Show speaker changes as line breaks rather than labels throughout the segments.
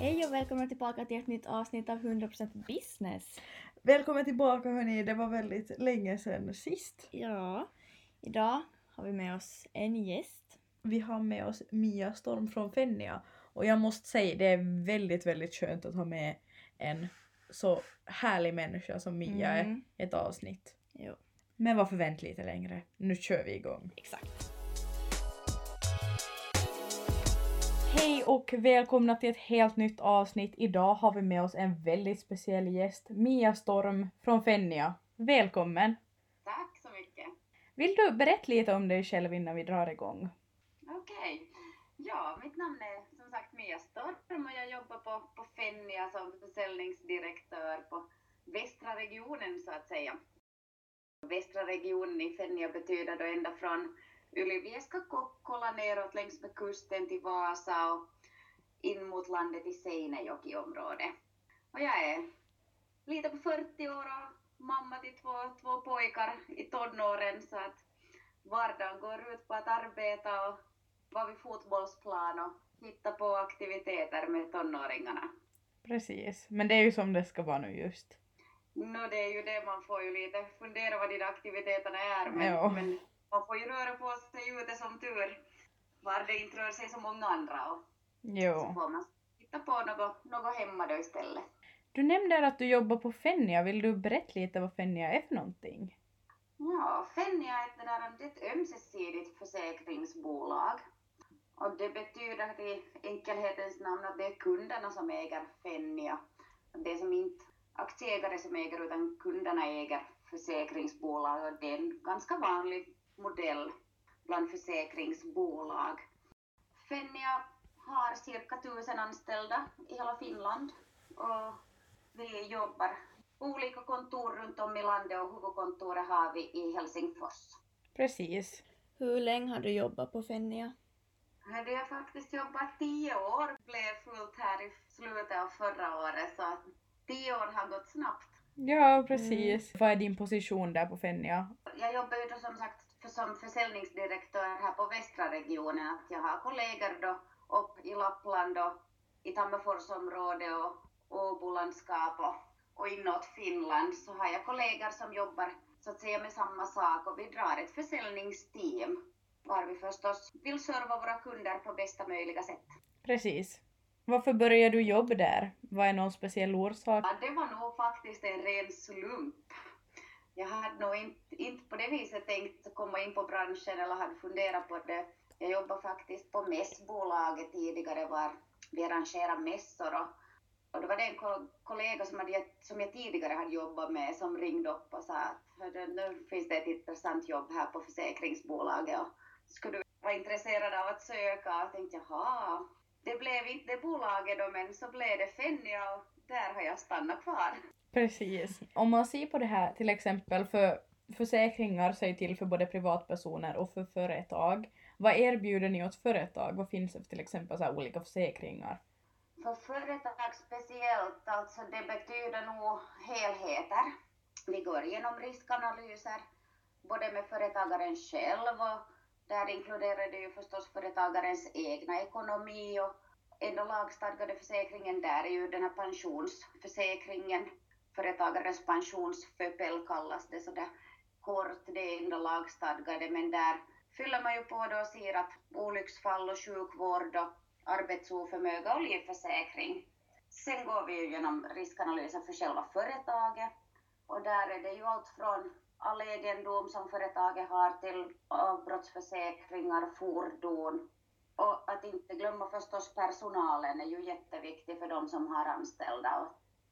Hej och välkomna tillbaka till ett nytt avsnitt av 100% business.
Välkommen tillbaka hörni, det var väldigt länge sedan sist.
Ja, idag har vi med oss en gäst.
Vi har med oss Mia Storm från Fennia och jag måste säga det är väldigt, väldigt skönt att ha med en så härlig människa som Mia
Mm.
är i ett avsnitt.
Jo,
Men varför vänta lite längre? Nu kör vi igång.
exakt.
Hej och välkomna till ett helt nytt avsnitt. Idag har vi med oss en väldigt speciell gäst, Mia Storm från Fennia. Välkommen!
Tack så mycket.
Vill du berätta lite om dig själv innan vi drar igång?
Okej. Ja, mitt namn är som sagt Mia Storm och jag jobbar på, på Fennia som försäljningsdirektör på västra regionen så att säga. Västra regionen i Fennia betyder då ända från Ylivieska, Kokkola neråt längs med kusten till Vasa och in mot landet i Seinejoki-området. Och jag är lite på 40 år och mamma till två, två pojkar i tonåren så att vardagen går ut på att arbeta och vara vid fotbollsplan och hitta på aktiviteter med tonåringarna.
Precis, men det är ju som det ska vara nu just.
Nå, det är ju det man får ju lite fundera vad där aktiviteterna är, men, men man får ju röra på sig ute som tur var det inte rör sig så många andra och så
Jo.
får man hitta på något, något hemma då istället.
Du nämnde att du jobbar på Fennia. Vill du berätta lite vad Fennia är för någonting?
Ja, Fennia är ett, där, ett ömsesidigt försäkringsbolag. Och det betyder i enkelhetens namn att det är kunderna som äger Fennia. Det är som inte aktieägare som äger utan kunderna äger försäkringsbolag och det är en ganska vanlig modell bland försäkringsbolag. Fennia har cirka tusen anställda i hela Finland och vi jobbar på olika kontor runt om i landet och huvudkontoret har vi i Helsingfors.
Precis.
Hur länge har du jobbat på Fennia?
Hade jag faktiskt jobbat tio år, blev fullt här i slutet av förra året så att tio år har gått snabbt.
Ja, precis. Vad är din position där på Fennia?
Jag jobbar ju då som sagt som försäljningsdirektör här på västra regionen. Att jag har kollegor då upp i Lappland och i Tammerforsområdet och Åbolandskap och, och inåt Finland så har jag kollegor som jobbar så att säga med samma sak och vi drar ett försäljningsteam var vi förstås vill serva våra kunder på bästa möjliga sätt.
Precis. Varför började du jobba där? Vad är någon speciell orsak?
Ja, det var nog faktiskt en ren slump. Jag hade nog inte, inte på det viset tänkt komma in på branschen eller hade funderat på det. Jag jobbade faktiskt på mässbolaget tidigare var vi arrangerade mässor och, och då var det en kollega som, hade, som jag tidigare hade jobbat med som ringde upp och sa att nu finns det ett intressant jobb här på försäkringsbolaget och skulle du vara intresserad av att söka? Och jag tänkte jaha, det blev inte det bolaget då men så blev det Fennia och där har jag stannat kvar.
Precis. Om man ser på det här till exempel för försäkringar så till för både privatpersoner och för företag. Vad erbjuder ni åt företag? Vad finns det för till exempel så här olika försäkringar?
För företag speciellt, alltså det betyder nog helheter. Vi går igenom riskanalyser, både med företagaren själv och där inkluderar det ju förstås företagarens egna ekonomi och enda lagstadgade försäkringen där är ju den här pensionsförsäkringen. Företagarens pensionsföpel kallas det sådär kort, det är enda lagstadgade men där fyller man ju på då och ser att olycksfall och sjukvård och arbetsoförmåga och livförsäkring. Sen går vi ju igenom riskanalysen för själva företaget. Och där är det ju allt från all egendom som företaget har till avbrottsförsäkringar, fordon. Och att inte glömma förstås personalen är ju jätteviktig för de som har anställda. Och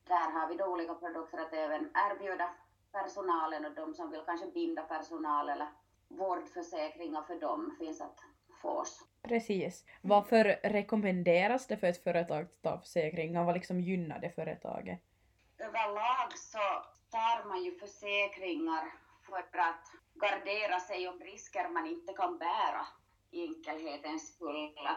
där har vi då olika produkter att även erbjuda personalen och de som vill kanske binda personal eller vårdförsäkringar för dem finns att få oss.
Precis. Varför rekommenderas det för ett företag att ta försäkringar? Vad liksom gynnar det företaget?
Överlag så tar man ju försäkringar för att gardera sig om risker man inte kan bära i enkelhetens skull.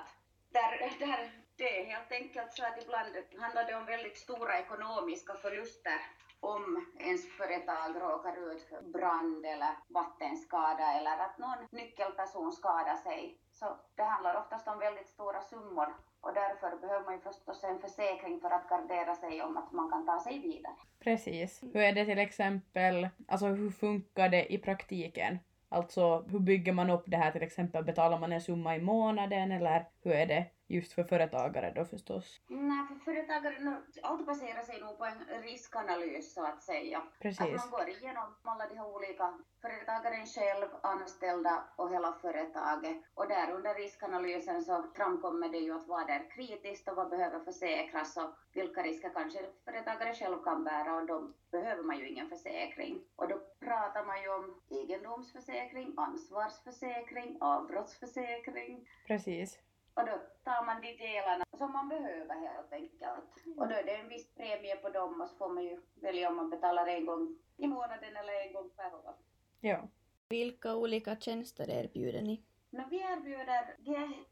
Där, där det är helt enkelt så att ibland handlar det om väldigt stora ekonomiska förluster om ens företag råkar ut för brand eller vattenskada eller att någon nyckelperson skadar sig. Så det handlar oftast om väldigt stora summor och därför behöver man ju förstås en försäkring för att gardera sig om att man kan ta sig vidare.
Precis. Hur är det till exempel, alltså hur funkar det i praktiken? Alltså hur bygger man upp det här till exempel? Betalar man en summa i månaden eller hur är det just för företagare då förstås?
Nej, för företagare, allt baserar sig nog på en riskanalys så att säga.
Precis.
Att man går igenom alla de här olika, företagaren själv, anställda och hela företaget. Och där under riskanalysen så framkommer det ju att vad är kritiskt och vad behöver försäkras och vilka risker kanske företagare själv kan bära och då behöver man ju ingen försäkring. Och då pratar man ju om egendomsförsäkring, ansvarsförsäkring, avbrottsförsäkring.
Precis.
Och då tar man de delarna som man behöver helt enkelt. Och då är det en viss premie på dem och så får man ju välja om man betalar en gång i månaden eller en gång per år.
Ja.
Vilka olika tjänster erbjuder ni?
Men vi erbjuder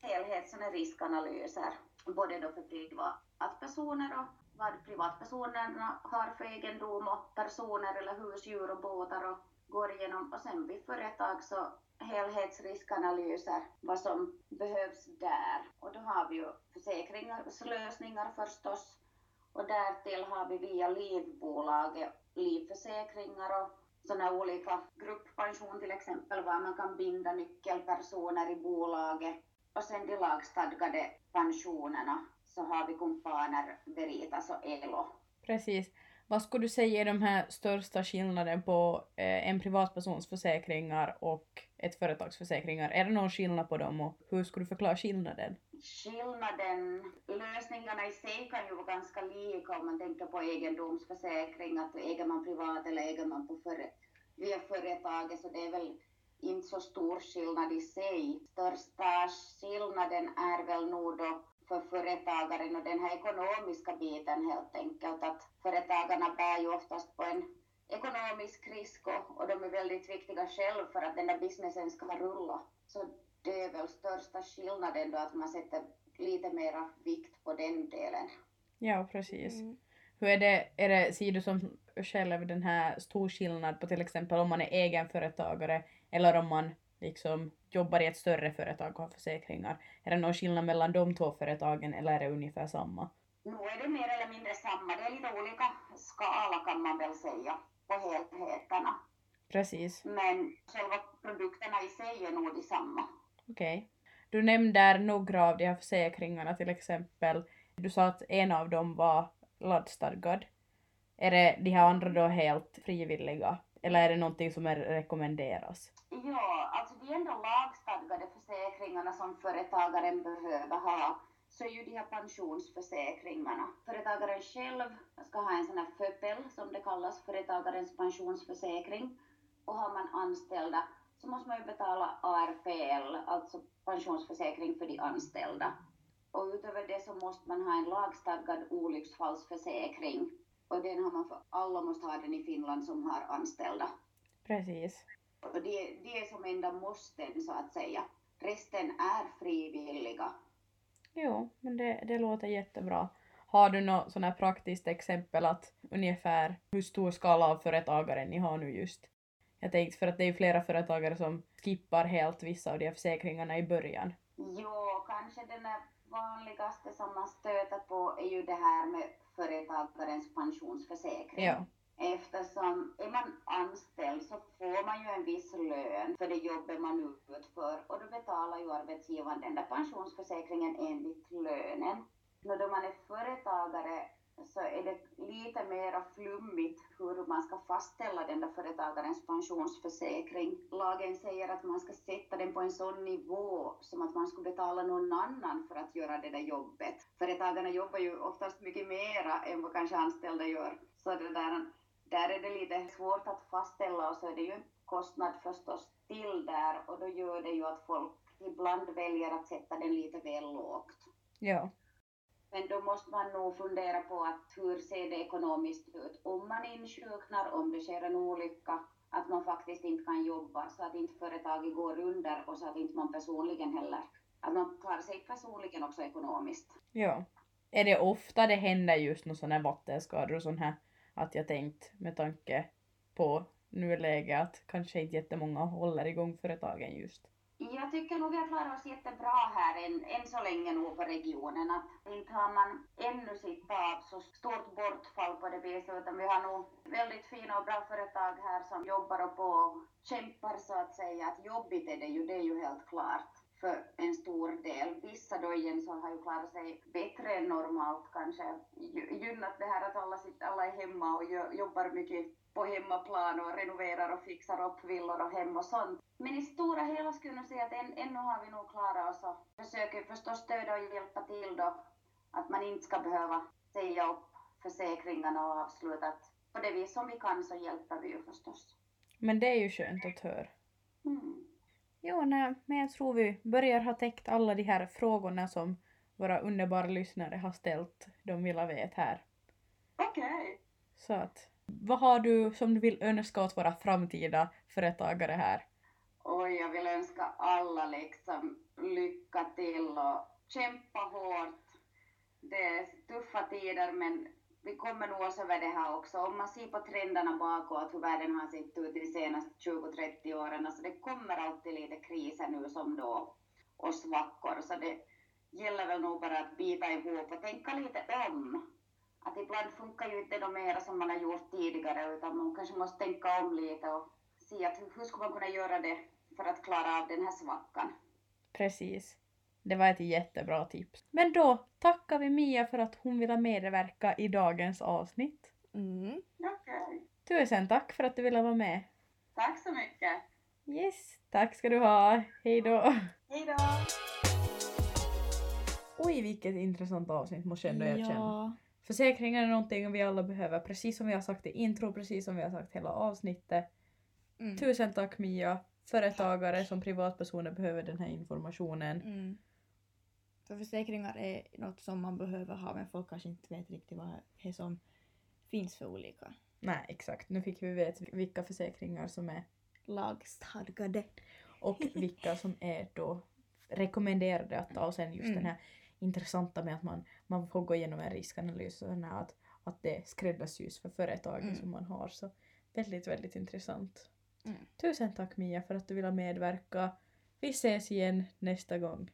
helhets och riskanalyser, både då för privatpersoner och vad privatpersonerna har för egendom och personer eller husdjur och båtar och går igenom. Och sen vid företag så helhetsriskanalyser, vad som behövs där. Och då har vi ju försäkringslösningar förstås. Och därtill har vi via livbolaget livförsäkringar och sådana olika grupppension till exempel, var man kan binda nyckelpersoner i bolaget. Och sen de lagstadgade pensionerna så har vi kumpaner, Veritas och ELO.
Precis. Vad skulle du säga är de här största skillnaden på eh, en privatpersons försäkringar och ett företags försäkringar? Är det någon skillnad på dem och hur skulle du förklara skillnaden?
Skillnaden, lösningarna i sig kan ju vara ganska lika om man tänker på egendomsförsäkring, att äger man privat eller äger man på före, via företaget så det är väl inte så stor skillnad i sig. Största skillnaden är väl nog då för företagaren och den här ekonomiska biten helt enkelt. Att företagarna bär ju oftast på en ekonomisk risk och, och de är väldigt viktiga själv för att den där businessen ska rulla. Så det är väl största skillnaden då att man sätter lite mera vikt på den delen.
Ja, precis.
Mm.
Hur är det, är det, ser du som själv den här stor skillnad på till exempel om man är egenföretagare eller om man liksom jobbar i ett större företag och har försäkringar? Är det någon skillnad mellan de två företagen eller är det ungefär samma?
Nu är det mer eller mindre samma, det är lite olika skala kan man väl säga på helheterna.
Precis.
Men själva produkterna i sig är nog detsamma.
Okej. Du nämnde några av de här försäkringarna till exempel. Du sa att en av dem var laddstadgad. Är det de här andra då helt frivilliga? Eller är det någonting som rekommenderas?
Ja, alltså de enda lagstadgade försäkringarna som företagaren behöver ha så är ju de här pensionsförsäkringarna. Företagaren själv ska ha en sån här FÖPEL som det kallas, företagarens pensionsförsäkring. Och har man anställda så måste man ju betala ARPL, alltså pensionsförsäkring för de anställda. Och utöver det så måste man ha en lagstadgad olycksfallsförsäkring. Och den har man för, alla måste ha den i Finland som har anställda.
Precis.
Och det, det är som enda måsten så att säga. Resten är frivilliga.
Jo, men det, det låter jättebra. Har du något sån här praktiskt exempel att ungefär hur stor skala av företagare ni har nu just? Jag tänkte för att det är flera företagare som skippar helt vissa av de här försäkringarna i början.
Jo, kanske den där vanligaste som man stöter på är ju det här med företagarens pensionsförsäkring.
Ja.
Eftersom är man anställd så får man ju en viss lön för det jobbet man utför och då betalar ju arbetsgivaren den där pensionsförsäkringen enligt lönen. Men då man är företagare så är det lite mer flummigt hur man ska fastställa den där företagarens pensionsförsäkring. Lagen säger att man ska sätta den på en sån nivå som att man skulle betala någon annan för att göra det där jobbet. Företagarna jobbar ju oftast mycket mera än vad kanske anställda gör. Så det där, där är det lite svårt att fastställa och så är det ju en kostnad förstås till där och då gör det ju att folk ibland väljer att sätta den lite väl lågt.
Ja.
Men då måste man nog fundera på att hur ser det ekonomiskt ut om man insjuknar, om det sker en olycka, att man faktiskt inte kan jobba så att inte företaget går under och så att inte man personligen heller att man klarar sig personligen också ekonomiskt.
Ja. Är det ofta det händer just sån här vattenskador och sån här att jag tänkt med tanke på nuläget att kanske inte jättemånga håller igång företagen just.
Jag tycker nog vi har klarat oss jättebra här än, än så länge nog på regionen. Att inte har man ännu sett av så stort bortfall på det viset utan vi har nog väldigt fina och bra företag här som jobbar och på och kämpar så att säga. Att jobbigt är det ju, det är ju helt klart för stor del. Vissa då igen så har ju klarat sig bättre än normalt kanske. Gynnat det här att alla, sitter, alla är hemma och jo- jobbar mycket på hemmaplan och renoverar och fixar upp villor och hem och sånt. Men i stora hela skulle jag säga att än, ännu har vi nog klarat oss och försöker förstås stödja och hjälpa till då att man inte ska behöva säga upp försäkringarna och avsluta. På det vis som vi kan så hjälper vi ju förstås.
Men det är ju skönt att höra.
Mm.
Jo, nej, men jag tror vi börjar ha täckt alla de här frågorna som våra underbara lyssnare har ställt. De vill ha vet här.
Okej.
Så att, vad har du som du vill önska åt våra framtida företagare här?
Och jag vill önska alla liksom lycka till och kämpa hårt. Det är tuffa tider men vi kommer nog oss över det här också. Om man ser på trenderna bakåt hur världen har sett ut de senaste 20-30 åren, alltså det kommer alltid lite kriser nu som då och svackor. Så det gäller väl nog bara att bita ihop och tänka lite om. Att ibland funkar ju inte de mera som man har gjort tidigare utan man kanske måste tänka om lite och se att hur skulle man kunna göra det för att klara av den här svackan.
Precis. Det var ett jättebra tips. Men då tackar vi Mia för att hon ville medverka i dagens avsnitt.
Mm.
Okej.
Tusen tack för att du ville vara med.
Tack så mycket.
Yes, tack ska du ha. Hej då.
Hej då.
Oj, vilket intressant avsnitt måste jag ändå erkänna.
Ja.
Försäkringar är någonting vi alla behöver, precis som vi har sagt i intro, precis som vi har sagt hela avsnittet.
Mm.
Tusen tack Mia. Företagare som privatpersoner behöver den här informationen.
Mm. För försäkringar är något som man behöver ha men folk kanske inte vet riktigt vad det är som finns för olika
Nej, exakt. Nu fick vi veta vilka försäkringar som är
lagstadgade.
och vilka som är då rekommenderade att ta och sen just
Mm.
den här intressanta med att man, man får gå igenom en riskanalys och den här att, att det skräddarsys för företagen
Mm.
som man har. Så väldigt, väldigt intressant.
Mm.
Tusen tack Mia för att du ville medverka. Vi ses igen nästa gång.